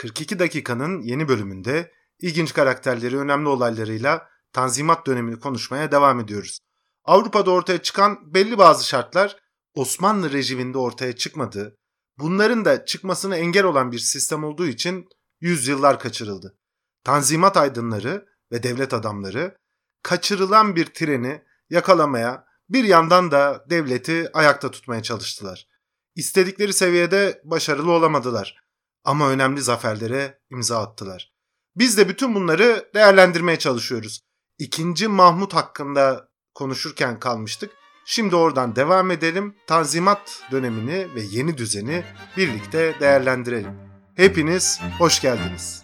42 dakikanın yeni bölümünde ilginç karakterleri, önemli olaylarıyla Tanzimat dönemini konuşmaya devam ediyoruz. Avrupa'da ortaya çıkan belli bazı şartlar Osmanlı rejiminde ortaya çıkmadı. Bunların da çıkmasını engel olan bir sistem olduğu için yüzyıllar kaçırıldı. Tanzimat aydınları ve devlet adamları kaçırılan bir treni yakalamaya bir yandan da devleti ayakta tutmaya çalıştılar. İstedikleri seviyede başarılı olamadılar ama önemli zaferlere imza attılar. Biz de bütün bunları değerlendirmeye çalışıyoruz. İkinci Mahmut hakkında konuşurken kalmıştık. Şimdi oradan devam edelim. Tanzimat dönemini ve yeni düzeni birlikte değerlendirelim. Hepiniz hoş geldiniz.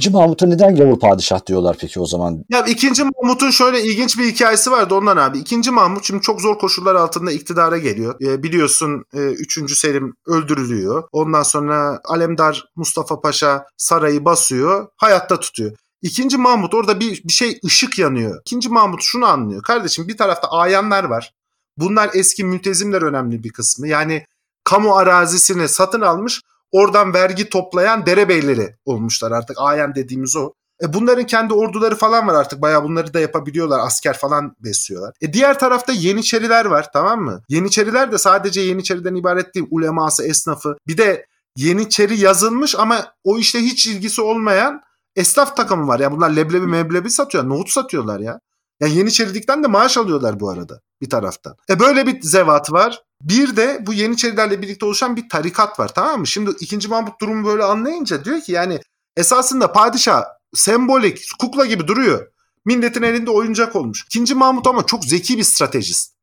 İkinci Mahmut'a neden gavur padişah diyorlar peki o zaman? Ya ikinci Mahmut'un şöyle ilginç bir hikayesi vardı ondan abi. İkinci Mahmut şimdi çok zor koşullar altında iktidara geliyor. E, biliyorsun e, 3. Selim öldürülüyor. Ondan sonra Alemdar Mustafa Paşa sarayı basıyor. Hayatta tutuyor. İkinci Mahmut orada bir, bir şey ışık yanıyor. İkinci Mahmut şunu anlıyor. Kardeşim bir tarafta ayanlar var. Bunlar eski mültezimler önemli bir kısmı. Yani kamu arazisini satın almış oradan vergi toplayan derebeyleri olmuşlar artık. Ayan dediğimiz o. E bunların kendi orduları falan var artık. Bayağı bunları da yapabiliyorlar. Asker falan besliyorlar. E diğer tarafta Yeniçeriler var tamam mı? Yeniçeriler de sadece Yeniçeriden ibaret değil. Uleması, esnafı. Bir de Yeniçeri yazılmış ama o işte hiç ilgisi olmayan esnaf takımı var. Yani bunlar leblebi meblebi satıyor. Nohut satıyorlar ya. Yani Yeniçerilikten de maaş alıyorlar bu arada bir taraftan. E böyle bir zevat var. Bir de bu Yeniçerilerle birlikte oluşan bir tarikat var tamam mı? Şimdi 2. Mahmut durumu böyle anlayınca diyor ki yani esasında padişah sembolik kukla gibi duruyor. Milletin elinde oyuncak olmuş. 2. Mahmut ama çok zeki bir stratejist.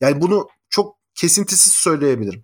Yani bunu çok kesintisiz söyleyebilirim.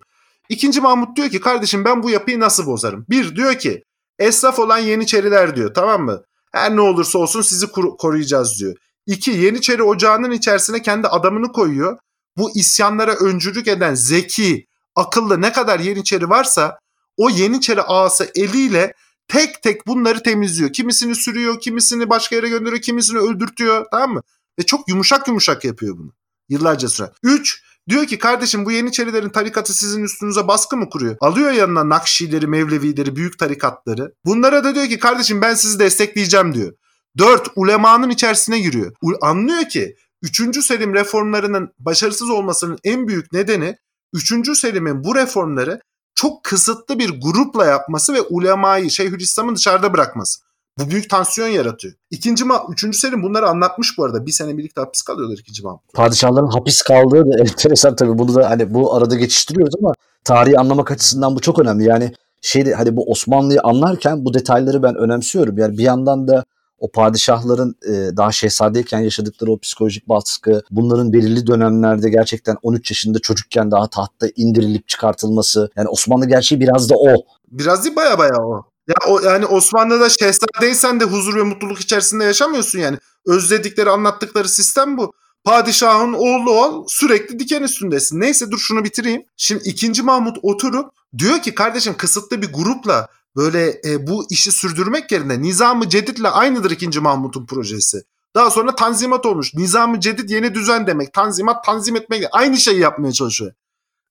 İkinci Mahmut diyor ki kardeşim ben bu yapıyı nasıl bozarım? Bir diyor ki esnaf olan Yeniçeriler diyor tamam mı? Her ne olursa olsun sizi koruyacağız diyor. İki Yeniçeri ocağının içerisine kendi adamını koyuyor bu isyanlara öncülük eden zeki, akıllı ne kadar Yeniçeri varsa o Yeniçeri ağası eliyle tek tek bunları temizliyor. Kimisini sürüyor, kimisini başka yere gönderiyor, kimisini öldürtüyor tamam mı? Ve çok yumuşak yumuşak yapıyor bunu. Yıllarca süre. Üç, diyor ki kardeşim bu Yeniçerilerin tarikatı sizin üstünüze baskı mı kuruyor? Alıyor yanına Nakşileri, Mevlevileri, büyük tarikatları. Bunlara da diyor ki kardeşim ben sizi destekleyeceğim diyor. Dört, ulemanın içerisine giriyor. Anlıyor ki 3. Selim reformlarının başarısız olmasının en büyük nedeni 3. Selim'in bu reformları çok kısıtlı bir grupla yapması ve ulemayı Şeyhülislam'ı dışarıda bırakması. Bu büyük tansiyon yaratıyor. İkinci ma üçüncü Selim bunları anlatmış bu arada. Bir sene birlikte hapis kalıyorlar ikinci ma. Padişahların hapis kaldığı da enteresan tabii. Bunu da hani bu arada geçiştiriyoruz ama tarihi anlamak açısından bu çok önemli. Yani şeyde hani bu Osmanlı'yı anlarken bu detayları ben önemsiyorum. Yani bir yandan da o padişahların e, daha şehzadeyken yaşadıkları o psikolojik baskı, bunların belirli dönemlerde gerçekten 13 yaşında çocukken daha tahtta indirilip çıkartılması. Yani Osmanlı gerçeği biraz da o. Biraz değil baya baya o. Ya o yani Osmanlı'da şehzadeysen de huzur ve mutluluk içerisinde yaşamıyorsun yani. Özledikleri, anlattıkları sistem bu. Padişahın oğlu ol sürekli diken üstündesin. Neyse dur şunu bitireyim. Şimdi ikinci Mahmut oturup diyor ki kardeşim kısıtlı bir grupla böyle e, bu işi sürdürmek yerine Nizam-ı Cedid'le aynıdır 2. Mahmut'un projesi. Daha sonra tanzimat olmuş. Nizam-ı Cedid yeni düzen demek. Tanzimat tanzim etmek. Aynı şeyi yapmaya çalışıyor.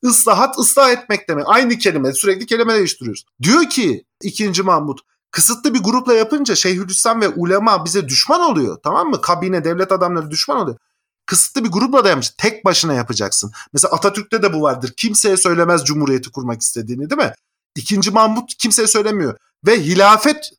Islahat ıslah etmek demek. Aynı kelime. Sürekli kelime değiştiriyoruz. Diyor ki 2. Mahmut kısıtlı bir grupla yapınca Şeyhülislam ve ulema bize düşman oluyor. Tamam mı? Kabine, devlet adamları düşman oluyor. Kısıtlı bir grupla da yapmış. Tek başına yapacaksın. Mesela Atatürk'te de bu vardır. Kimseye söylemez cumhuriyeti kurmak istediğini değil mi? İkinci Mahmut kimseye söylemiyor. Ve hilafet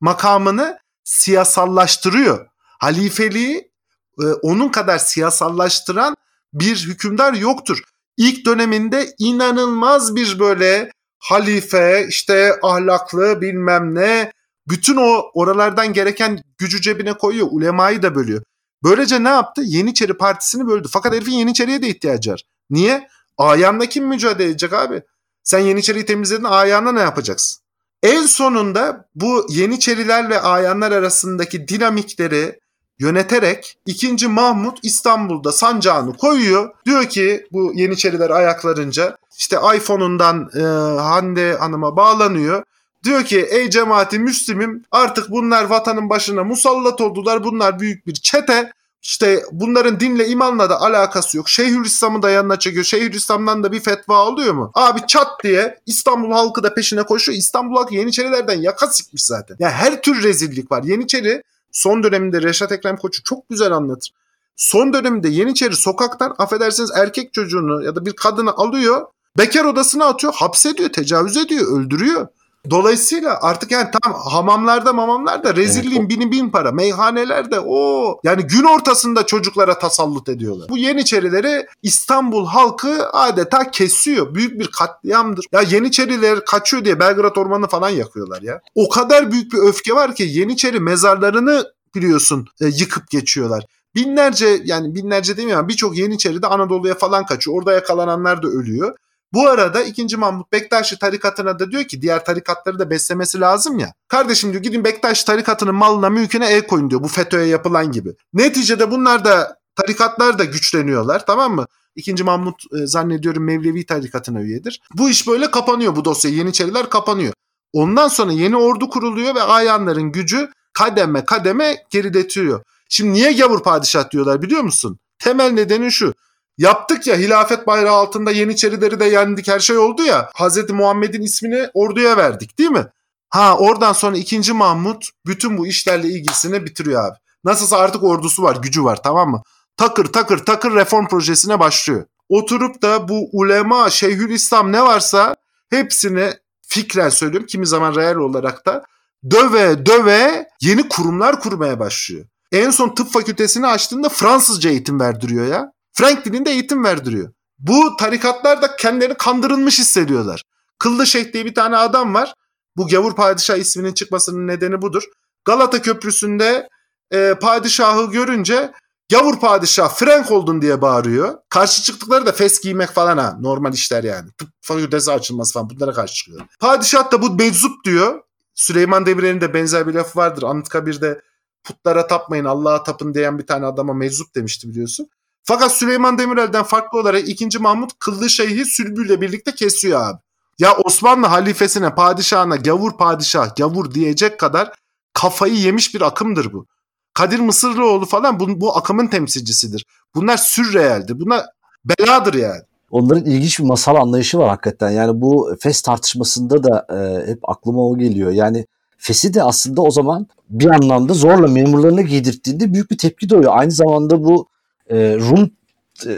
makamını siyasallaştırıyor. Halifeliği e, onun kadar siyasallaştıran bir hükümdar yoktur. İlk döneminde inanılmaz bir böyle halife işte ahlaklı bilmem ne bütün o oralardan gereken gücü cebine koyuyor. Ulemayı da bölüyor. Böylece ne yaptı? Yeniçeri Partisi'ni böldü. Fakat herifin Yeniçeri'ye de ihtiyacı var. Niye? Ayanla kim mücadele edecek abi? Sen Yeniçeri'yi temizledin ayağına ne yapacaksın? En sonunda bu Yeniçeriler ve ayanlar arasındaki dinamikleri yöneterek 2. Mahmut İstanbul'da sancağını koyuyor. Diyor ki bu Yeniçeriler ayaklarınca işte iPhone'undan e, Hande Hanım'a bağlanıyor. Diyor ki ey cemaati Müslümüm artık bunlar vatanın başına musallat oldular. Bunlar büyük bir çete. İşte bunların dinle imanla da alakası yok. Şeyhülislam'ı da yanına çekiyor. Şeyhülislam'dan da bir fetva oluyor mu? Abi çat diye İstanbul halkı da peşine koşuyor. İstanbul halkı Yeniçerilerden yaka sikmiş zaten. Ya yani her tür rezillik var. Yeniçeri son döneminde Reşat Ekrem Koçu çok güzel anlatır. Son döneminde Yeniçeri sokaktan affedersiniz erkek çocuğunu ya da bir kadını alıyor. Bekar odasına atıyor, hapsediyor, tecavüz ediyor, öldürüyor. Dolayısıyla artık yani tam hamamlarda mamamlarda rezilliğin evet. bini bin para. Meyhanelerde o yani gün ortasında çocuklara tasallut ediyorlar. Bu Yeniçerileri İstanbul halkı adeta kesiyor. Büyük bir katliamdır. Ya Yeniçeriler kaçıyor diye Belgrad Ormanı falan yakıyorlar ya. O kadar büyük bir öfke var ki Yeniçeri mezarlarını biliyorsun e, yıkıp geçiyorlar. Binlerce yani binlerce demiyorum birçok Yeniçeri de Anadolu'ya falan kaçıyor. Orada yakalananlar da ölüyor. Bu arada 2. Mahmut Bektaşi tarikatına da diyor ki diğer tarikatları da beslemesi lazım ya. Kardeşim diyor gidin Bektaş tarikatının malına mülküne el koyun diyor bu FETÖ'ye yapılan gibi. Neticede bunlar da tarikatlar da güçleniyorlar tamam mı? İkinci Mahmut e, zannediyorum Mevlevi tarikatına üyedir. Bu iş böyle kapanıyor bu dosya. Yeniçeriler kapanıyor. Ondan sonra yeni ordu kuruluyor ve ayanların gücü kademe kademe geridetiyor. Şimdi niye gavur padişah diyorlar biliyor musun? Temel nedeni şu. Yaptık ya hilafet bayrağı altında Yeniçerileri de yendik her şey oldu ya. Hazreti Muhammed'in ismini orduya verdik değil mi? Ha oradan sonra 2. Mahmut bütün bu işlerle ilgisini bitiriyor abi. Nasılsa artık ordusu var, gücü var tamam mı? Takır takır takır reform projesine başlıyor. Oturup da bu ulema, şeyhülislam ne varsa hepsini fikren söylüyorum kimi zaman real olarak da döve döve yeni kurumlar kurmaya başlıyor. En son tıp fakültesini açtığında Fransızca eğitim verdiriyor ya. Franklin'in de eğitim verdiriyor. Bu tarikatlar da kendilerini kandırılmış hissediyorlar. Kıllı Şeyh diye bir tane adam var. Bu gavur padişah isminin çıkmasının nedeni budur. Galata Köprüsü'nde e, padişahı görünce gavur padişah Frank oldun diye bağırıyor. Karşı çıktıkları da fes giymek falan ha. Normal işler yani. Tıp fakültesi açılması falan bunlara karşı çıkıyor. Padişah da bu meczup diyor. Süleyman Demirel'in de benzer bir lafı vardır. Anıtkabir'de putlara tapmayın Allah'a tapın diyen bir tane adama meczup demişti biliyorsun. Fakat Süleyman Demirel'den farklı olarak 2. Mahmut Kıllı Şeyh'i sülbüyle birlikte kesiyor abi. Ya Osmanlı halifesine, padişahına gavur padişah, gavur diyecek kadar kafayı yemiş bir akımdır bu. Kadir Mısırlıoğlu falan bu, bu akımın temsilcisidir. Bunlar sürrealdir. Bunlar beladır yani. Onların ilginç bir masal anlayışı var hakikaten. Yani bu FES tartışmasında da e, hep aklıma o geliyor. Yani FES'i de aslında o zaman bir anlamda zorla memurlarına giydirttiğinde büyük bir tepki doğuyor. Aynı zamanda bu e, Rum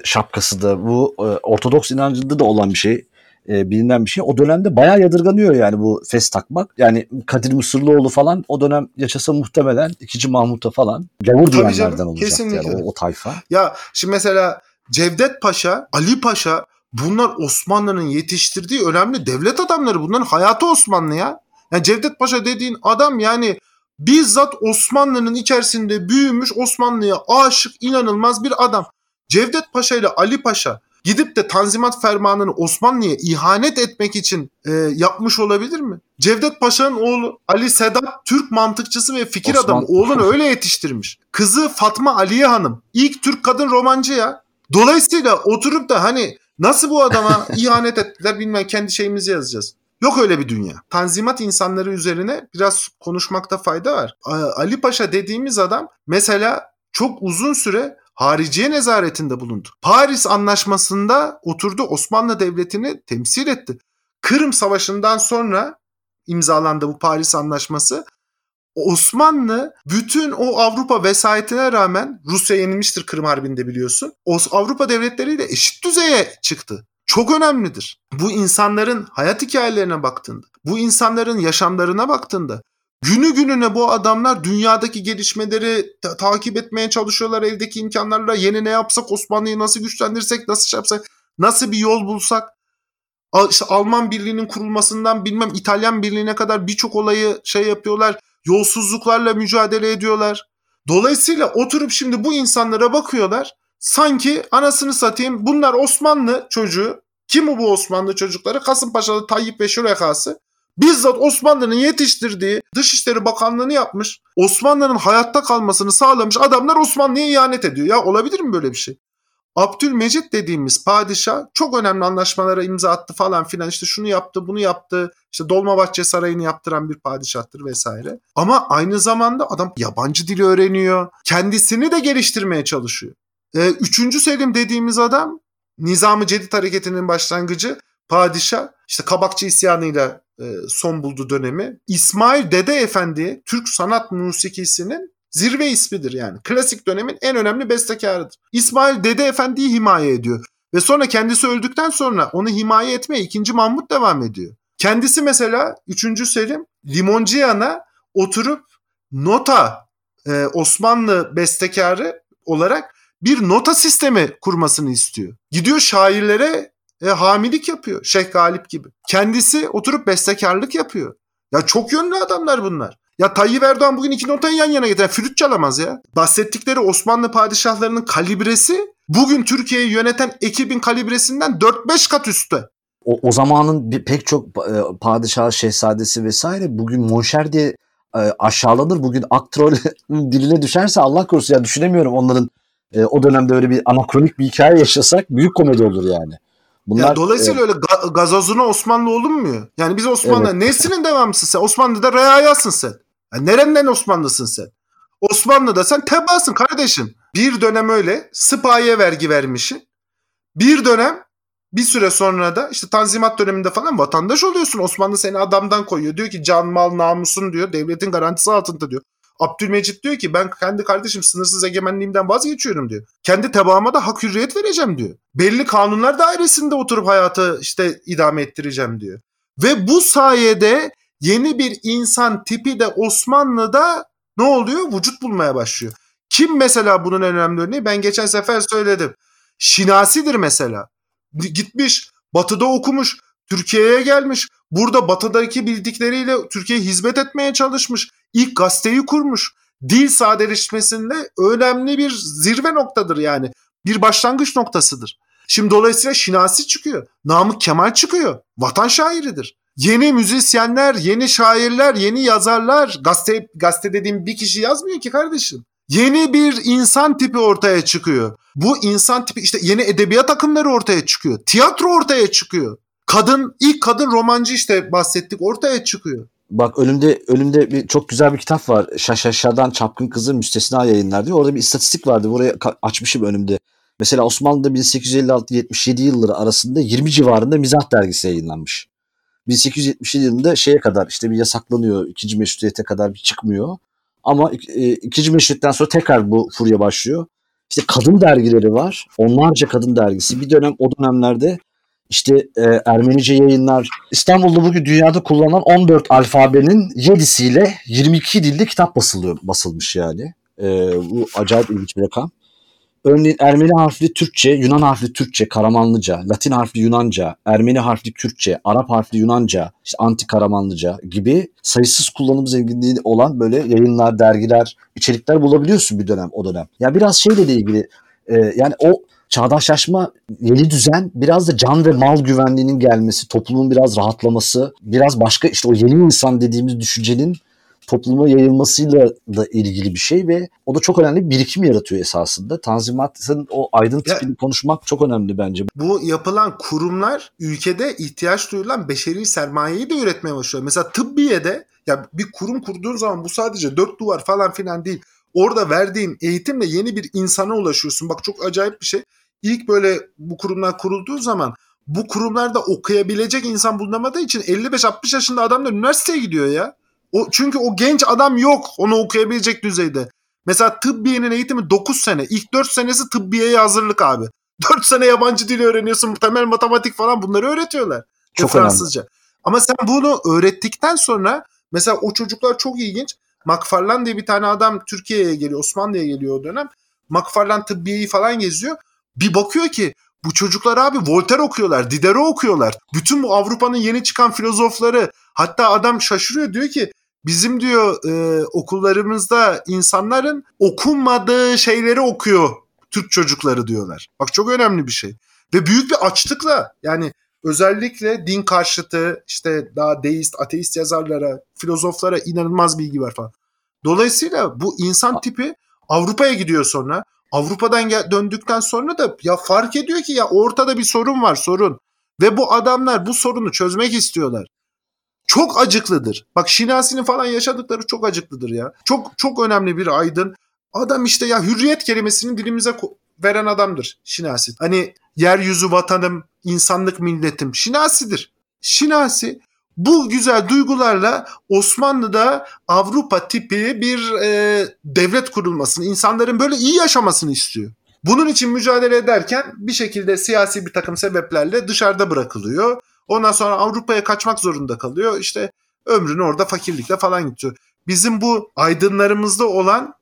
şapkası da bu e, Ortodoks inancında da olan bir şey e, bilinen bir şey. O dönemde bayağı yadırganıyor yani bu fes takmak. Yani Kadir Mısırlıoğlu falan o dönem yaşasa muhtemelen 2. Mahmut'a falan gavur diyenlerden olacaktı yani o, o tayfa. Ya şimdi mesela Cevdet Paşa, Ali Paşa bunlar Osmanlı'nın yetiştirdiği önemli devlet adamları. Bunların hayatı Osmanlı ya. Yani Cevdet Paşa dediğin adam yani bizzat Osmanlı'nın içerisinde büyümüş Osmanlı'ya aşık inanılmaz bir adam. Cevdet Paşa ile Ali Paşa gidip de Tanzimat Fermanı'nı Osmanlı'ya ihanet etmek için e, yapmış olabilir mi? Cevdet Paşa'nın oğlu Ali Sedat Türk mantıkçısı ve fikir Osman... adamı. Oğlunu öyle yetiştirmiş. Kızı Fatma Aliye Hanım. ilk Türk kadın romancı ya. Dolayısıyla oturup da hani nasıl bu adama ihanet ettiler bilmem kendi şeyimizi yazacağız. Yok öyle bir dünya. Tanzimat insanları üzerine biraz konuşmakta fayda var. Ali Paşa dediğimiz adam mesela çok uzun süre hariciye nezaretinde bulundu. Paris Anlaşması'nda oturdu Osmanlı Devleti'ni temsil etti. Kırım Savaşı'ndan sonra imzalandı bu Paris Anlaşması. Osmanlı bütün o Avrupa vesayetine rağmen Rusya yenilmiştir Kırım Harbi'nde biliyorsun. Avrupa devletleriyle eşit düzeye çıktı çok önemlidir. Bu insanların hayat hikayelerine baktığında, bu insanların yaşamlarına baktığında günü gününe bu adamlar dünyadaki gelişmeleri ta- takip etmeye çalışıyorlar eldeki imkanlarla. Yeni ne yapsak Osmanlı'yı nasıl güçlendirsek, nasıl şey yapsak, nasıl bir yol bulsak. İşte Alman Birliği'nin kurulmasından bilmem İtalyan Birliği'ne kadar birçok olayı şey yapıyorlar. Yolsuzluklarla mücadele ediyorlar. Dolayısıyla oturup şimdi bu insanlara bakıyorlar sanki anasını satayım bunlar Osmanlı çocuğu. Kim bu Osmanlı çocukları? Kasımpaşalı Tayyip ve Şurekası. Bizzat Osmanlı'nın yetiştirdiği Dışişleri Bakanlığı'nı yapmış. Osmanlı'nın hayatta kalmasını sağlamış adamlar Osmanlı'ya ihanet ediyor. Ya olabilir mi böyle bir şey? Abdülmecit dediğimiz padişah çok önemli anlaşmalara imza attı falan filan işte şunu yaptı bunu yaptı işte Dolmabahçe Sarayı'nı yaptıran bir padişahtır vesaire. Ama aynı zamanda adam yabancı dili öğreniyor kendisini de geliştirmeye çalışıyor. Ee, üçüncü Selim dediğimiz adam Nizam-ı Cedid Hareketi'nin başlangıcı padişah işte Kabakçı isyanıyla e, son buldu dönemi. İsmail Dede Efendi Türk sanat musikisinin zirve ismidir yani. Klasik dönemin en önemli bestekarıdır. İsmail Dede Efendi'yi himaye ediyor. Ve sonra kendisi öldükten sonra onu himaye etmeye 2. Mahmut devam ediyor. Kendisi mesela 3. Selim Limonciyan'a oturup nota e, Osmanlı bestekarı olarak bir nota sistemi kurmasını istiyor. Gidiyor şairlere e, hamilik yapıyor. Şeyh Galip gibi. Kendisi oturup bestekarlık yapıyor. Ya çok yönlü adamlar bunlar. Ya Tayyip Erdoğan bugün iki notayı yan yana getiren flüt çalamaz ya. Bahsettikleri Osmanlı padişahlarının kalibresi bugün Türkiye'yi yöneten ekibin kalibresinden 4-5 kat üstte. O, o zamanın bir, pek çok e, padişah, şehzadesi vesaire bugün monşer diye e, aşağılanır. Bugün aktrol diline düşerse Allah korusun ya düşünemiyorum onların e, o dönemde öyle bir anakronik bir hikaye yaşasak büyük komedi olur yani. Bunlar, ya dolayısıyla e, öyle ga- gazozuna Osmanlı olunmuyor. Yani biz Osmanlı evet. nesinin devamısın sen? Osmanlı'da reayasın sen. Yani nereden Osmanlısın sen? Osmanlı'da sen tebaasın kardeşim. Bir dönem öyle sıpaye vergi vermişsin. Bir dönem bir süre sonra da işte Tanzimat döneminde falan vatandaş oluyorsun. Osmanlı seni adamdan koyuyor. Diyor ki can mal namusun diyor. Devletin garantisi altında diyor. Abdülmecit diyor ki ben kendi kardeşim sınırsız egemenliğimden vazgeçiyorum diyor. Kendi tebaama da hak hürriyet vereceğim diyor. Belli kanunlar dairesinde oturup hayatı işte idame ettireceğim diyor. Ve bu sayede yeni bir insan tipi de Osmanlı'da ne oluyor? Vücut bulmaya başlıyor. Kim mesela bunun en önemli örneği? Ben geçen sefer söyledim. Şinasidir mesela. Gitmiş, batıda okumuş, Türkiye'ye gelmiş. Burada batıdaki bildikleriyle Türkiye'ye hizmet etmeye çalışmış. İlk gazeteyi kurmuş. Dil sadeleşmesinde önemli bir zirve noktadır yani. Bir başlangıç noktasıdır. Şimdi dolayısıyla Şinasi çıkıyor. Namık Kemal çıkıyor. Vatan şairidir. Yeni müzisyenler, yeni şairler, yeni yazarlar. Gazete, gazete dediğim bir kişi yazmıyor ki kardeşim. Yeni bir insan tipi ortaya çıkıyor. Bu insan tipi işte yeni edebiyat akımları ortaya çıkıyor. Tiyatro ortaya çıkıyor. Kadın ilk kadın romancı işte bahsettik ortaya çıkıyor. Bak önümde önümde bir çok güzel bir kitap var. Şaşaşadan Çapkın Kızı Müstesna Yayınlar diyor. Orada bir istatistik vardı. Buraya açmışım önümde. Mesela Osmanlı'da 1856-77 yılları arasında 20 civarında mizah dergisi yayınlanmış. 1877 yılında şeye kadar işte bir yasaklanıyor. ikinci meşrutiyete kadar bir çıkmıyor. Ama e, ikinci meşrutiyetten sonra tekrar bu furya başlıyor. İşte kadın dergileri var. Onlarca kadın dergisi. Bir dönem o dönemlerde işte e, Ermenice yayınlar. İstanbul'da bugün dünyada kullanılan 14 alfabenin 7'siyle 22 dilde kitap basılıyor, basılmış yani. E, bu acayip ilginç bir rakam. Örneğin Ermeni harfli Türkçe, Yunan harfli Türkçe, Karamanlıca, Latin harfli Yunanca, Ermeni harfli Kürtçe, Arap harfli Yunanca, işte anti Karamanlıca gibi sayısız kullanım zenginliği olan böyle yayınlar, dergiler, içerikler bulabiliyorsun bir dönem o dönem. Ya biraz şeyle de ilgili e, yani o çağdaşlaşma, yeni düzen biraz da can ve mal güvenliğinin gelmesi, toplumun biraz rahatlaması, biraz başka işte o yeni insan dediğimiz düşüncenin topluma yayılmasıyla da ilgili bir şey ve o da çok önemli bir birikim yaratıyor esasında. Tanzimat'ın o aydın tipini konuşmak çok önemli bence. Bu yapılan kurumlar ülkede ihtiyaç duyulan beşeri sermayeyi de üretmeye başlıyor. Mesela tıbbiyede ya bir kurum kurduğun zaman bu sadece dört duvar falan filan değil. Orada verdiğin eğitimle yeni bir insana ulaşıyorsun. Bak çok acayip bir şey. İlk böyle bu kurumlar kurulduğu zaman bu kurumlarda okuyabilecek insan bulunamadığı için 55-60 yaşında adamlar üniversiteye gidiyor ya. O, çünkü o genç adam yok onu okuyabilecek düzeyde. Mesela tıbbiyenin eğitimi 9 sene. İlk 4 senesi tıbbiyeye hazırlık abi. 4 sene yabancı dili öğreniyorsun. Temel matematik falan bunları öğretiyorlar. Çok Fransızca. Önemli. Ama sen bunu öğrettikten sonra mesela o çocuklar çok ilginç. McFarlane diye bir tane adam Türkiye'ye geliyor. Osmanlı'ya geliyor o dönem. McFarlane tıbbiyeyi falan geziyor. Bir bakıyor ki bu çocuklar abi Voltaire okuyorlar, Diderot okuyorlar. Bütün bu Avrupa'nın yeni çıkan filozofları. Hatta adam şaşırıyor diyor ki bizim diyor e, okullarımızda insanların okunmadığı şeyleri okuyor Türk çocukları diyorlar. Bak çok önemli bir şey. Ve büyük bir açlıkla yani özellikle din karşıtı işte daha deist, ateist yazarlara, filozoflara inanılmaz bilgi var falan. Dolayısıyla bu insan tipi Avrupa'ya gidiyor sonra. Avrupa'dan gel- döndükten sonra da ya fark ediyor ki ya ortada bir sorun var sorun. Ve bu adamlar bu sorunu çözmek istiyorlar. Çok acıklıdır. Bak Şinasi'nin falan yaşadıkları çok acıklıdır ya. Çok çok önemli bir aydın. Adam işte ya hürriyet kelimesini dilimize veren adamdır Şinasi. Hani yeryüzü vatanım, insanlık milletim. Şinasi'dir. Şinasi bu güzel duygularla Osmanlı'da Avrupa tipi bir e, devlet kurulmasını, insanların böyle iyi yaşamasını istiyor. Bunun için mücadele ederken bir şekilde siyasi bir takım sebeplerle dışarıda bırakılıyor. Ondan sonra Avrupa'ya kaçmak zorunda kalıyor. İşte ömrünü orada fakirlikle falan gidiyor. Bizim bu aydınlarımızda olan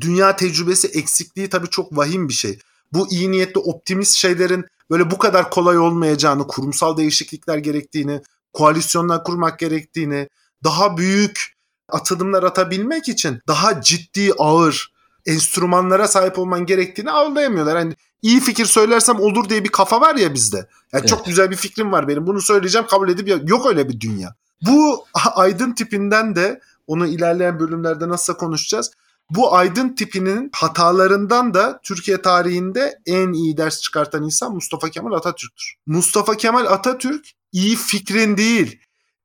dünya tecrübesi eksikliği tabii çok vahim bir şey. Bu iyi niyetli optimist şeylerin böyle bu kadar kolay olmayacağını, kurumsal değişiklikler gerektiğini, koalisyonlar kurmak gerektiğini, daha büyük atılımlar atabilmek için daha ciddi, ağır enstrümanlara sahip olman gerektiğini avlayamıyorlar. Hani iyi fikir söylersem olur diye bir kafa var ya bizde. Yani evet. çok güzel bir fikrim var benim. Bunu söyleyeceğim kabul edip yok öyle bir dünya. Bu aydın tipinden de onu ilerleyen bölümlerde nasıl konuşacağız. Bu aydın tipinin hatalarından da Türkiye tarihinde en iyi ders çıkartan insan Mustafa Kemal Atatürk'tür. Mustafa Kemal Atatürk iyi fikrin değil,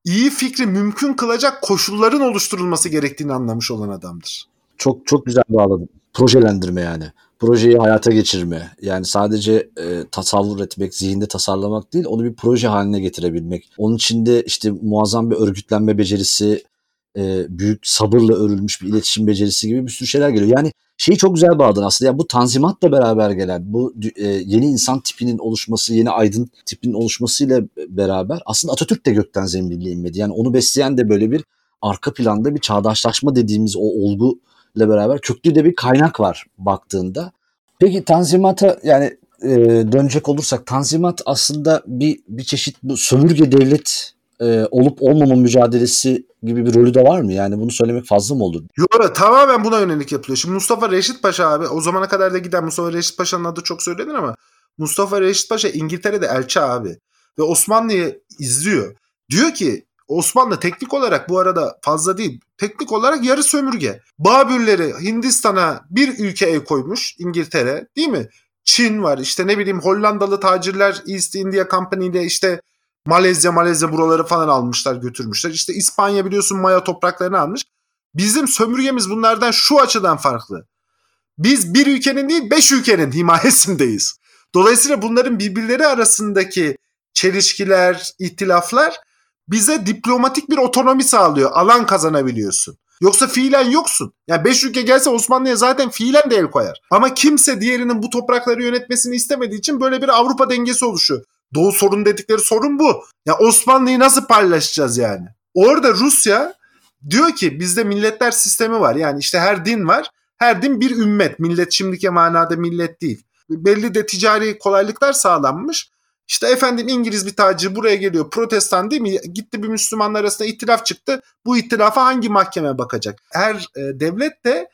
iyi fikri mümkün kılacak koşulların oluşturulması gerektiğini anlamış olan adamdır. Çok çok güzel bağladın. Projelendirme yani. Projeyi hayata geçirme. Yani sadece e, tasavvur etmek, zihinde tasarlamak değil, onu bir proje haline getirebilmek. Onun içinde işte muazzam bir örgütlenme becerisi, e, büyük sabırla örülmüş bir iletişim becerisi gibi bir sürü şeyler geliyor. Yani şeyi çok güzel bağladın aslında. Yani bu tanzimatla beraber gelen bu e, yeni insan tipinin oluşması, yeni aydın tipinin oluşmasıyla beraber aslında Atatürk de gökten zembille inmedi. Yani onu besleyen de böyle bir arka planda bir çağdaşlaşma dediğimiz o olgu ile beraber köklü de bir kaynak var baktığında. Peki Tanzimat'a yani e, dönecek olursak Tanzimat aslında bir bir çeşit bu sömürge devlet e, olup olmama mücadelesi gibi bir rolü de var mı? Yani bunu söylemek fazla mı olur? Yok tamamen buna yönelik yapılıyor. Şimdi Mustafa Reşit Paşa abi o zamana kadar da giden Mustafa Reşit Paşa'nın adı çok söylenir ama Mustafa Reşit Paşa İngiltere'de elçi abi ve Osmanlı'yı izliyor. Diyor ki Osmanlı teknik olarak bu arada fazla değil. Teknik olarak yarı sömürge. Babürleri Hindistan'a bir ülke el koymuş İngiltere değil mi? Çin var işte ne bileyim Hollandalı tacirler East India Company ile işte Malezya Malezya buraları falan almışlar götürmüşler. İşte İspanya biliyorsun Maya topraklarını almış. Bizim sömürgemiz bunlardan şu açıdan farklı. Biz bir ülkenin değil beş ülkenin himayesindeyiz. Dolayısıyla bunların birbirleri arasındaki çelişkiler, ihtilaflar bize diplomatik bir otonomi sağlıyor. Alan kazanabiliyorsun. Yoksa fiilen yoksun. Yani 5 ülke gelse Osmanlı'ya zaten fiilen de el koyar. Ama kimse diğerinin bu toprakları yönetmesini istemediği için böyle bir Avrupa dengesi oluşuyor. Doğu sorun dedikleri sorun bu. Ya Osmanlı'yı nasıl paylaşacağız yani? Orada Rusya diyor ki bizde milletler sistemi var. Yani işte her din var. Her din bir ümmet. Millet şimdiki manada millet değil. Belli de ticari kolaylıklar sağlanmış. İşte efendim İngiliz bir tacir buraya geliyor protestan değil mi? Gitti bir Müslümanlar arasında ihtilaf çıktı. Bu ihtilafa hangi mahkeme bakacak? Her e, devlet de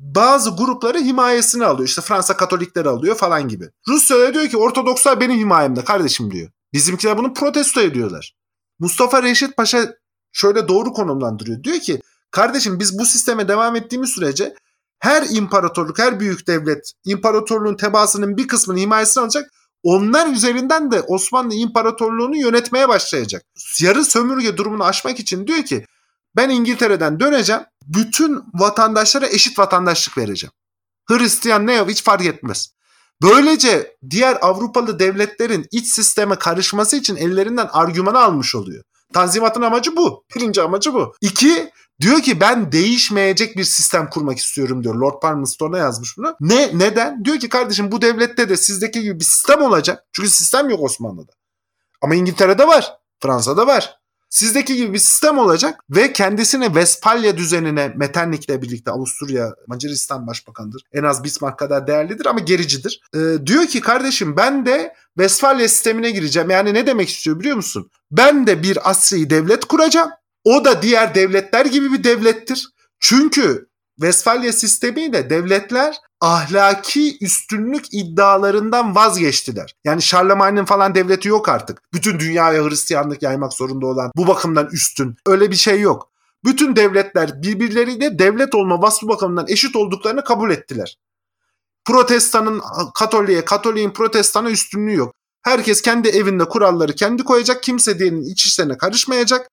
bazı grupları himayesine alıyor. İşte Fransa Katolikleri alıyor falan gibi. Rusya diyor ki Ortodokslar benim himayemde kardeşim diyor. Bizimkiler bunu protesto ediyorlar. Mustafa Reşit Paşa şöyle doğru konumlandırıyor. Diyor ki kardeşim biz bu sisteme devam ettiğimiz sürece her imparatorluk, her büyük devlet imparatorluğun tebaasının bir kısmını himayesine alacak. Onlar üzerinden de Osmanlı İmparatorluğunu yönetmeye başlayacak. Yarı sömürge durumunu aşmak için diyor ki ben İngiltere'den döneceğim. Bütün vatandaşlara eşit vatandaşlık vereceğim. Hristiyan ne hiç fark etmez. Böylece diğer Avrupalı devletlerin iç sisteme karışması için ellerinden argümanı almış oluyor. Tanzimatın amacı bu. Birinci amacı bu. İki, diyor ki ben değişmeyecek bir sistem kurmak istiyorum diyor. Lord Palmerston'a yazmış bunu. Ne? Neden? Diyor ki kardeşim bu devlette de sizdeki gibi bir sistem olacak. Çünkü sistem yok Osmanlı'da. Ama İngiltere'de var. Fransa'da var sizdeki gibi bir sistem olacak ve kendisine Westpalya düzenine Metternich'le birlikte Avusturya, Macaristan başbakanıdır. En az Bismarck kadar değerlidir ama gericidir. Ee, diyor ki kardeşim ben de Westpalya sistemine gireceğim. Yani ne demek istiyor biliyor musun? Ben de bir asri devlet kuracağım. O da diğer devletler gibi bir devlettir. Çünkü Vesfalya sistemiyle devletler ahlaki üstünlük iddialarından vazgeçtiler. Yani Şarlemagne'in falan devleti yok artık. Bütün dünyaya Hristiyanlık yaymak zorunda olan bu bakımdan üstün. Öyle bir şey yok. Bütün devletler birbirleriyle devlet olma vasfı bakımından eşit olduklarını kabul ettiler. Protestanın Katolik'e, Katolik'in protestana üstünlüğü yok. Herkes kendi evinde kuralları kendi koyacak. Kimse diğerinin iç işlerine karışmayacak.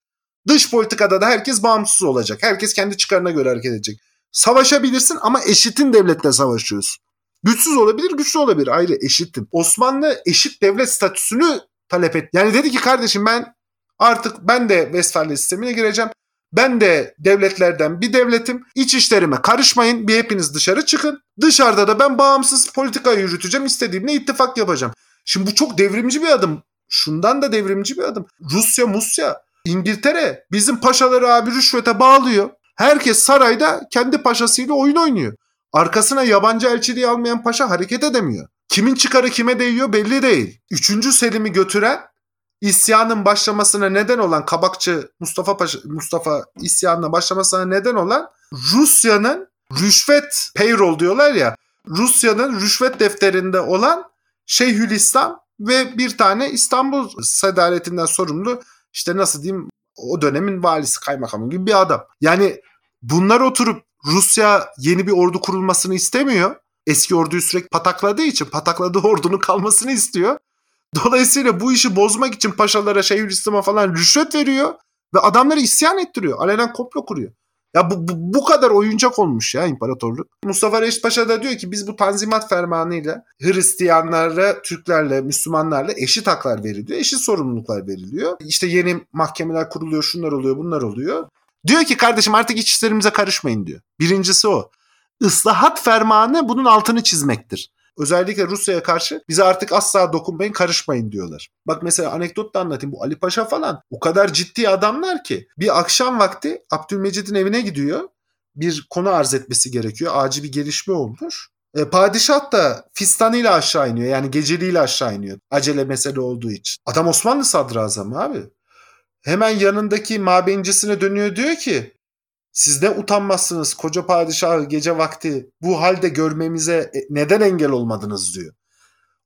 Dış politikada da herkes bağımsız olacak. Herkes kendi çıkarına göre hareket edecek. Savaşabilirsin ama eşitin devletle savaşıyorsun. Güçsüz olabilir, güçlü olabilir. Ayrı eşittim. Osmanlı eşit devlet statüsünü talep etti. Yani dedi ki kardeşim ben artık ben de Westfalia sistemine gireceğim. Ben de devletlerden bir devletim. İç işlerime karışmayın. Bir hepiniz dışarı çıkın. Dışarıda da ben bağımsız politika yürüteceğim. İstediğimle ittifak yapacağım. Şimdi bu çok devrimci bir adım. Şundan da devrimci bir adım. Rusya, Musya, İngiltere bizim paşaları abi rüşvete bağlıyor. Herkes sarayda kendi paşasıyla oyun oynuyor. Arkasına yabancı elçiliği almayan paşa hareket edemiyor. Kimin çıkarı kime değiyor belli değil. Üçüncü Selim'i götüren isyanın başlamasına neden olan Kabakçı Mustafa Paşa, Mustafa isyanına başlamasına neden olan Rusya'nın rüşvet payroll diyorlar ya Rusya'nın rüşvet defterinde olan Şeyhülislam ve bir tane İstanbul sedaletinden sorumlu işte nasıl diyeyim o dönemin valisi kaymakamı gibi bir adam. Yani bunlar oturup Rusya yeni bir ordu kurulmasını istemiyor. Eski orduyu sürekli patakladığı için patakladığı ordunun kalmasını istiyor. Dolayısıyla bu işi bozmak için paşalara, Şeyhülislam'a falan rüşvet veriyor ve adamları isyan ettiriyor. Alenen komplo kuruyor. Ya bu, bu, bu kadar oyuncak olmuş ya imparatorluk. Mustafa Reşit Paşa da diyor ki biz bu tanzimat fermanıyla Hristiyanlara, Türklerle, Müslümanlarla eşit haklar veriliyor. Eşit sorumluluklar veriliyor. İşte yeni mahkemeler kuruluyor, şunlar oluyor, bunlar oluyor. Diyor ki kardeşim artık iç işlerimize karışmayın diyor. Birincisi o. Islahat fermanı bunun altını çizmektir. Özellikle Rusya'ya karşı bize artık asla dokunmayın karışmayın diyorlar. Bak mesela anekdot da anlatayım. Bu Ali Paşa falan o kadar ciddi adamlar ki bir akşam vakti Abdülmecid'in evine gidiyor. Bir konu arz etmesi gerekiyor. Acil bir gelişme olmuş. E, padişah da fistanıyla aşağı iniyor. Yani geceliğiyle aşağı iniyor. Acele mesele olduğu için. Adam Osmanlı sadrazamı abi. Hemen yanındaki mabeyincisine dönüyor diyor ki siz ne utanmazsınız koca padişahı gece vakti bu halde görmemize e, neden engel olmadınız diyor.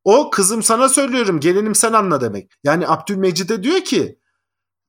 O kızım sana söylüyorum gelinim sen anla demek. Yani Abdülmecid'e diyor ki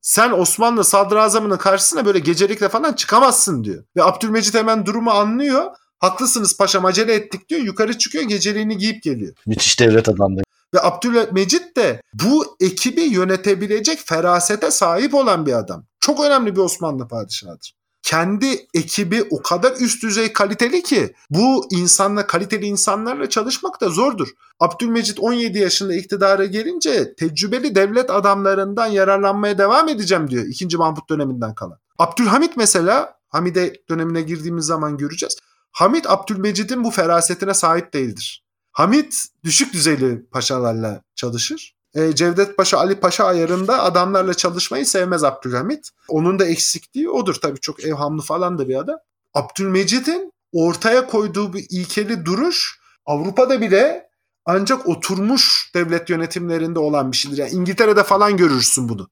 sen Osmanlı sadrazamının karşısına böyle gecelikle falan çıkamazsın diyor. Ve Abdülmecid hemen durumu anlıyor. Haklısınız paşam acele ettik diyor. Yukarı çıkıyor geceliğini giyip geliyor. Müthiş devlet adamdı. Ve Abdülmecid de bu ekibi yönetebilecek ferasete sahip olan bir adam. Çok önemli bir Osmanlı padişahıdır kendi ekibi o kadar üst düzey kaliteli ki bu insanla kaliteli insanlarla çalışmak da zordur. Abdülmecit 17 yaşında iktidara gelince tecrübeli devlet adamlarından yararlanmaya devam edeceğim diyor 2. Mahmut döneminden kalan. Abdülhamit mesela Hamide dönemine girdiğimiz zaman göreceğiz. Hamit Abdülmecid'in bu ferasetine sahip değildir. Hamit düşük düzeyli paşalarla çalışır e, Cevdet Paşa, Ali Paşa ayarında adamlarla çalışmayı sevmez Abdülhamit. Onun da eksikliği odur tabii çok evhamlı falan da bir adam. Abdülmecid'in ortaya koyduğu bir ilkeli duruş Avrupa'da bile ancak oturmuş devlet yönetimlerinde olan bir şeydir. Yani İngiltere'de falan görürsün bunu.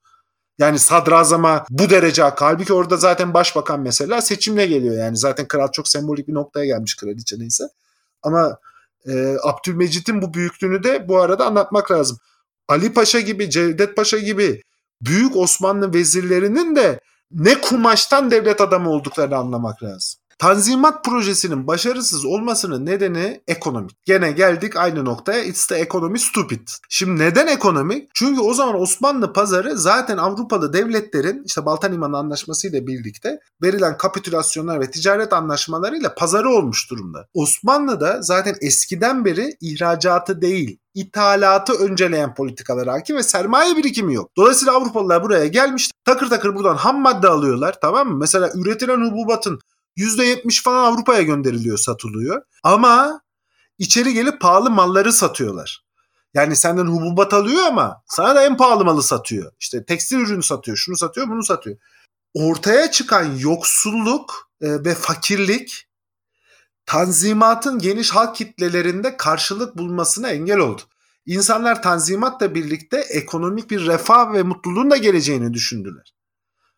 Yani sadrazama bu derece hak. Halbuki orada zaten başbakan mesela seçimle geliyor. Yani zaten kral çok sembolik bir noktaya gelmiş kraliçe neyse. Ama e, Abdülmecit'in bu büyüklüğünü de bu arada anlatmak lazım. Ali Paşa gibi, Cevdet Paşa gibi büyük Osmanlı vezirlerinin de ne kumaştan devlet adamı olduklarını anlamak lazım. Tanzimat projesinin başarısız olmasının nedeni ekonomik. Gene geldik aynı noktaya. It's the economy stupid. Şimdi neden ekonomik? Çünkü o zaman Osmanlı pazarı zaten Avrupalı devletlerin işte Baltan İmanı Anlaşması ile birlikte verilen kapitülasyonlar ve ticaret anlaşmalarıyla pazarı olmuş durumda. Osmanlı da zaten eskiden beri ihracatı değil ithalatı önceleyen politikalar hakim ve sermaye birikimi yok. Dolayısıyla Avrupalılar buraya gelmiş takır takır buradan ham madde alıyorlar tamam mı? Mesela üretilen hububatın %70 falan Avrupa'ya gönderiliyor, satılıyor. Ama içeri gelip pahalı malları satıyorlar. Yani senden hububat alıyor ama sana da en pahalı malı satıyor. İşte tekstil ürünü satıyor, şunu satıyor, bunu satıyor. Ortaya çıkan yoksulluk e, ve fakirlik tanzimatın geniş halk kitlelerinde karşılık bulmasına engel oldu. İnsanlar tanzimatla birlikte ekonomik bir refah ve mutluluğun da geleceğini düşündüler.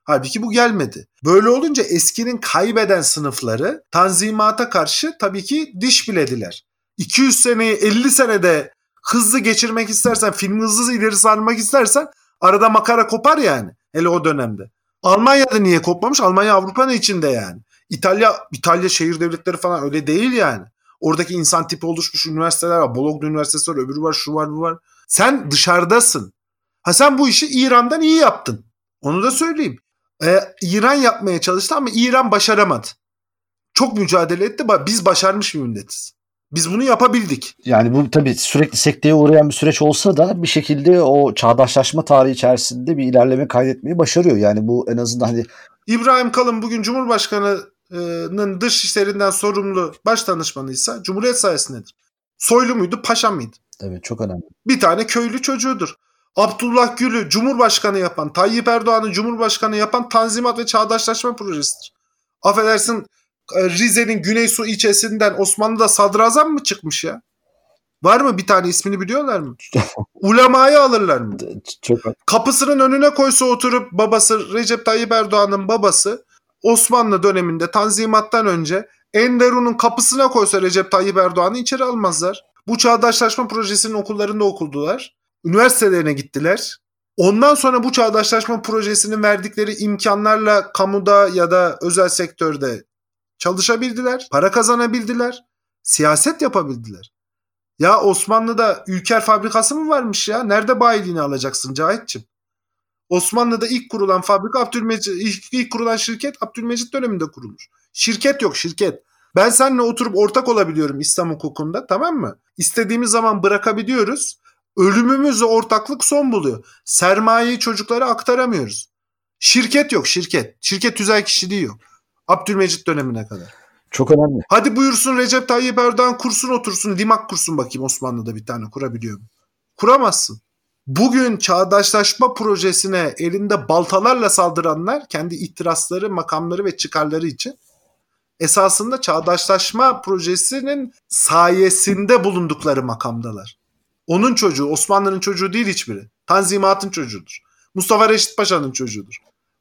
Halbuki bu gelmedi. Böyle olunca eskinin kaybeden sınıfları tanzimata karşı tabii ki diş bilediler. 200 seneyi 50 senede hızlı geçirmek istersen, filmi hızlı ileri sarmak istersen arada makara kopar yani. Hele o dönemde. Almanya'da niye kopmamış? Almanya Avrupa'nın içinde yani. İtalya İtalya şehir devletleri falan öyle değil yani. Oradaki insan tipi oluşmuş üniversiteler var. Bologna Üniversitesi var, öbürü var, şu var, bu var. Sen dışarıdasın. Ha sen bu işi İran'dan iyi yaptın. Onu da söyleyeyim. Ee, İran yapmaya çalıştı ama İran başaramadı. Çok mücadele etti. Biz başarmış bir milletiz. Biz bunu yapabildik. Yani bu tabii sürekli sekteye uğrayan bir süreç olsa da bir şekilde o çağdaşlaşma tarihi içerisinde bir ilerleme kaydetmeyi başarıyor. Yani bu en azından hani İbrahim Kalın bugün Cumhurbaşkanı'nın dış işlerinden sorumlu baş danışmanıysa Cumhuriyet sayesindedir. Soylu muydu, paşa mıydı? Evet çok önemli. Bir tane köylü çocuğudur. Abdullah Gül'ü Cumhurbaşkanı yapan, Tayyip Erdoğan'ı Cumhurbaşkanı yapan Tanzimat ve Çağdaşlaşma Projesi'dir. Affedersin e, Rize'nin Güneysu ilçesinden Osmanlı'da sadrazam mı çıkmış ya? Var mı bir tane ismini biliyorlar mı? Ulemayı alırlar mı? Çok. Kapısının önüne koysa oturup babası Recep Tayyip Erdoğan'ın babası Osmanlı döneminde Tanzimat'tan önce Enderun'un kapısına koysa Recep Tayyip Erdoğan'ı içeri almazlar. Bu çağdaşlaşma projesinin okullarında okudular. Üniversitelerine gittiler. Ondan sonra bu çağdaşlaşma projesinin verdikleri imkanlarla kamuda ya da özel sektörde çalışabildiler, para kazanabildiler, siyaset yapabildiler. Ya Osmanlı'da Ülker fabrikası mı varmış ya? Nerede bayiliğini alacaksın Cahit'ciğim? Osmanlı'da ilk kurulan fabrika Abdülmecit, ilk, ilk kurulan şirket Abdülmecit döneminde kurulmuş. Şirket yok şirket. Ben seninle oturup ortak olabiliyorum İslam hukukunda tamam mı? İstediğimiz zaman bırakabiliyoruz. Ölümümüzle ortaklık son buluyor. Sermayeyi çocuklara aktaramıyoruz. Şirket yok şirket. Şirket tüzel kişiliği yok. Abdülmecit dönemine kadar. Çok önemli. Hadi buyursun Recep Tayyip Erdoğan kursun otursun. Limak kursun bakayım Osmanlı'da bir tane kurabiliyor mu? Kuramazsın. Bugün çağdaşlaşma projesine elinde baltalarla saldıranlar kendi ihtirasları, makamları ve çıkarları için esasında çağdaşlaşma projesinin sayesinde bulundukları makamdalar. Onun çocuğu, Osmanlı'nın çocuğu değil hiçbiri. Tanzimat'ın çocuğudur. Mustafa Reşit Paşa'nın çocuğudur.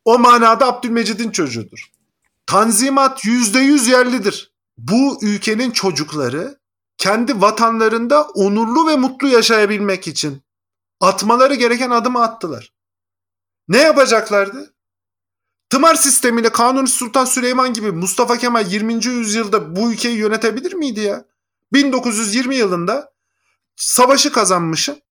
O manada Abdülmecid'in çocuğudur. Tanzimat yüzde yüz yerlidir. Bu ülkenin çocukları kendi vatanlarında onurlu ve mutlu yaşayabilmek için atmaları gereken adımı attılar. Ne yapacaklardı? Tımar sistemiyle Kanuni Sultan Süleyman gibi Mustafa Kemal 20. yüzyılda bu ülkeyi yönetebilir miydi ya? 1920 yılında savaşı kazanmışsın.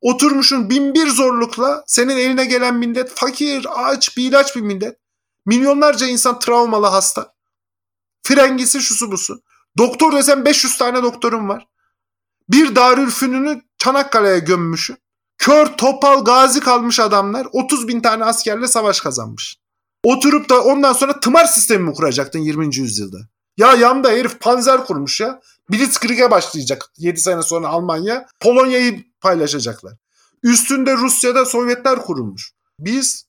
Oturmuşun bin bir zorlukla senin eline gelen millet fakir, aç, bir ilaç bir millet. Milyonlarca insan travmalı hasta. Frengisi şusu busu. Doktor desem 500 tane doktorum var. Bir Darülfünun'u Çanakkale'ye gömmüşüm. Kör, topal, gazi kalmış adamlar 30 bin tane askerle savaş kazanmış. Oturup da ondan sonra tımar sistemi mi kuracaktın 20. yüzyılda? Ya yanda herif panzer kurmuş ya. Blitzkrieg'e başlayacak 7 sene sonra Almanya. Polonya'yı paylaşacaklar. Üstünde Rusya'da Sovyetler kurulmuş. Biz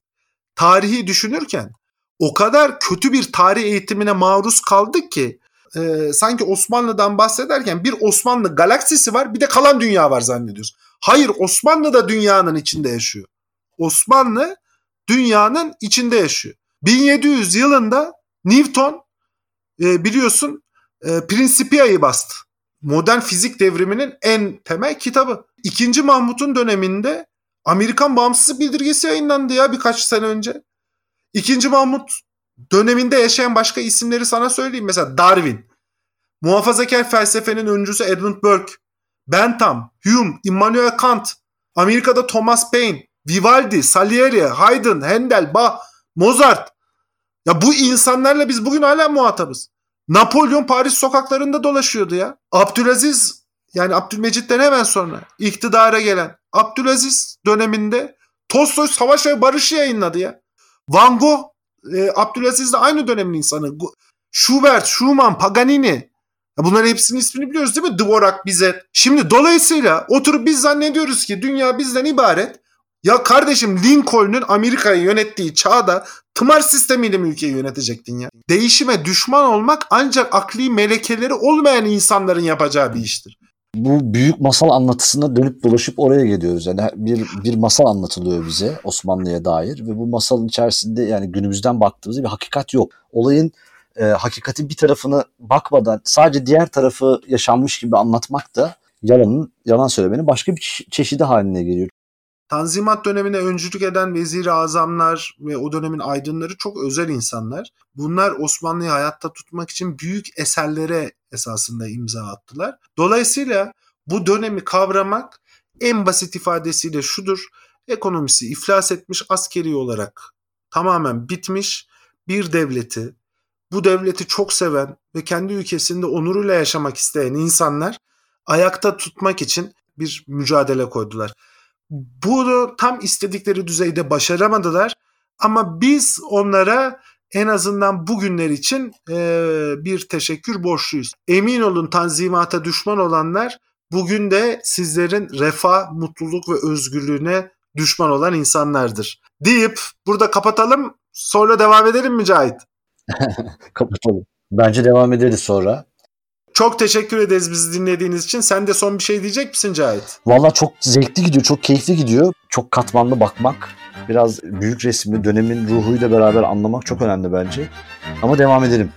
tarihi düşünürken o kadar kötü bir tarih eğitimine maruz kaldık ki e, sanki Osmanlı'dan bahsederken bir Osmanlı galaksisi var bir de kalan dünya var zannediyoruz. Hayır Osmanlı da dünyanın içinde yaşıyor. Osmanlı dünyanın içinde yaşıyor. 1700 yılında Newton e, biliyorsun e, Principia'yı bastı. Modern fizik devriminin en temel kitabı. İkinci Mahmut'un döneminde Amerikan bağımsızlık bildirgesi yayınlandı ya birkaç sene önce. İkinci Mahmut döneminde yaşayan başka isimleri sana söyleyeyim. Mesela Darwin. Muhafazakar felsefenin öncüsü Edmund Burke. Bentham, Hume, Immanuel Kant. Amerika'da Thomas Paine, Vivaldi, Salieri, Haydn, Handel, Bach, Mozart. Ya bu insanlarla biz bugün hala muhatabız. Napolyon Paris sokaklarında dolaşıyordu ya. Abdülaziz yani Abdülmecit'ten hemen sonra iktidara gelen Abdülaziz döneminde Tolstoy Savaş ve Barış'ı yayınladı ya. Van Gogh e, Abdülaziz de aynı dönemin insanı. Schubert, Schumann, Paganini. Bunların hepsinin ismini biliyoruz değil mi? Dvorak, Bizet. Şimdi dolayısıyla oturup biz zannediyoruz ki dünya bizden ibaret. Ya kardeşim Lincoln'un Amerika'yı yönettiği çağda tımar sistemiyle mi ülkeyi yönetecektin ya? Değişime düşman olmak ancak akli melekeleri olmayan insanların yapacağı bir iştir. bu büyük masal anlatısına dönüp dolaşıp oraya geliyoruz. Yani bir bir masal anlatılıyor bize Osmanlı'ya dair ve bu masalın içerisinde yani günümüzden baktığımızda bir hakikat yok. Olayın e, hakikatin bir tarafına bakmadan sadece diğer tarafı yaşanmış gibi anlatmak da yalanın yalan söylemenin başka bir çeşidi haline geliyor. Tanzimat dönemine öncülük eden vezir azamlar ve o dönemin aydınları çok özel insanlar. Bunlar Osmanlı'yı hayatta tutmak için büyük eserlere esasında imza attılar. Dolayısıyla bu dönemi kavramak en basit ifadesiyle şudur. Ekonomisi iflas etmiş askeri olarak tamamen bitmiş bir devleti, bu devleti çok seven ve kendi ülkesinde onuruyla yaşamak isteyen insanlar ayakta tutmak için bir mücadele koydular. Bunu tam istedikleri düzeyde başaramadılar ama biz onlara en azından bugünler için e, bir teşekkür borçluyuz. Emin olun tanzimata düşman olanlar bugün de sizlerin refah, mutluluk ve özgürlüğüne düşman olan insanlardır. Deyip burada kapatalım sonra devam edelim Mücahit. kapatalım. Bence devam ederiz sonra. Çok teşekkür ederiz bizi dinlediğiniz için. Sen de son bir şey diyecek misin Cahit? Valla çok zevkli gidiyor, çok keyifli gidiyor. Çok katmanlı bakmak, biraz büyük resmi, dönemin ruhuyla beraber anlamak çok önemli bence. Ama devam edelim.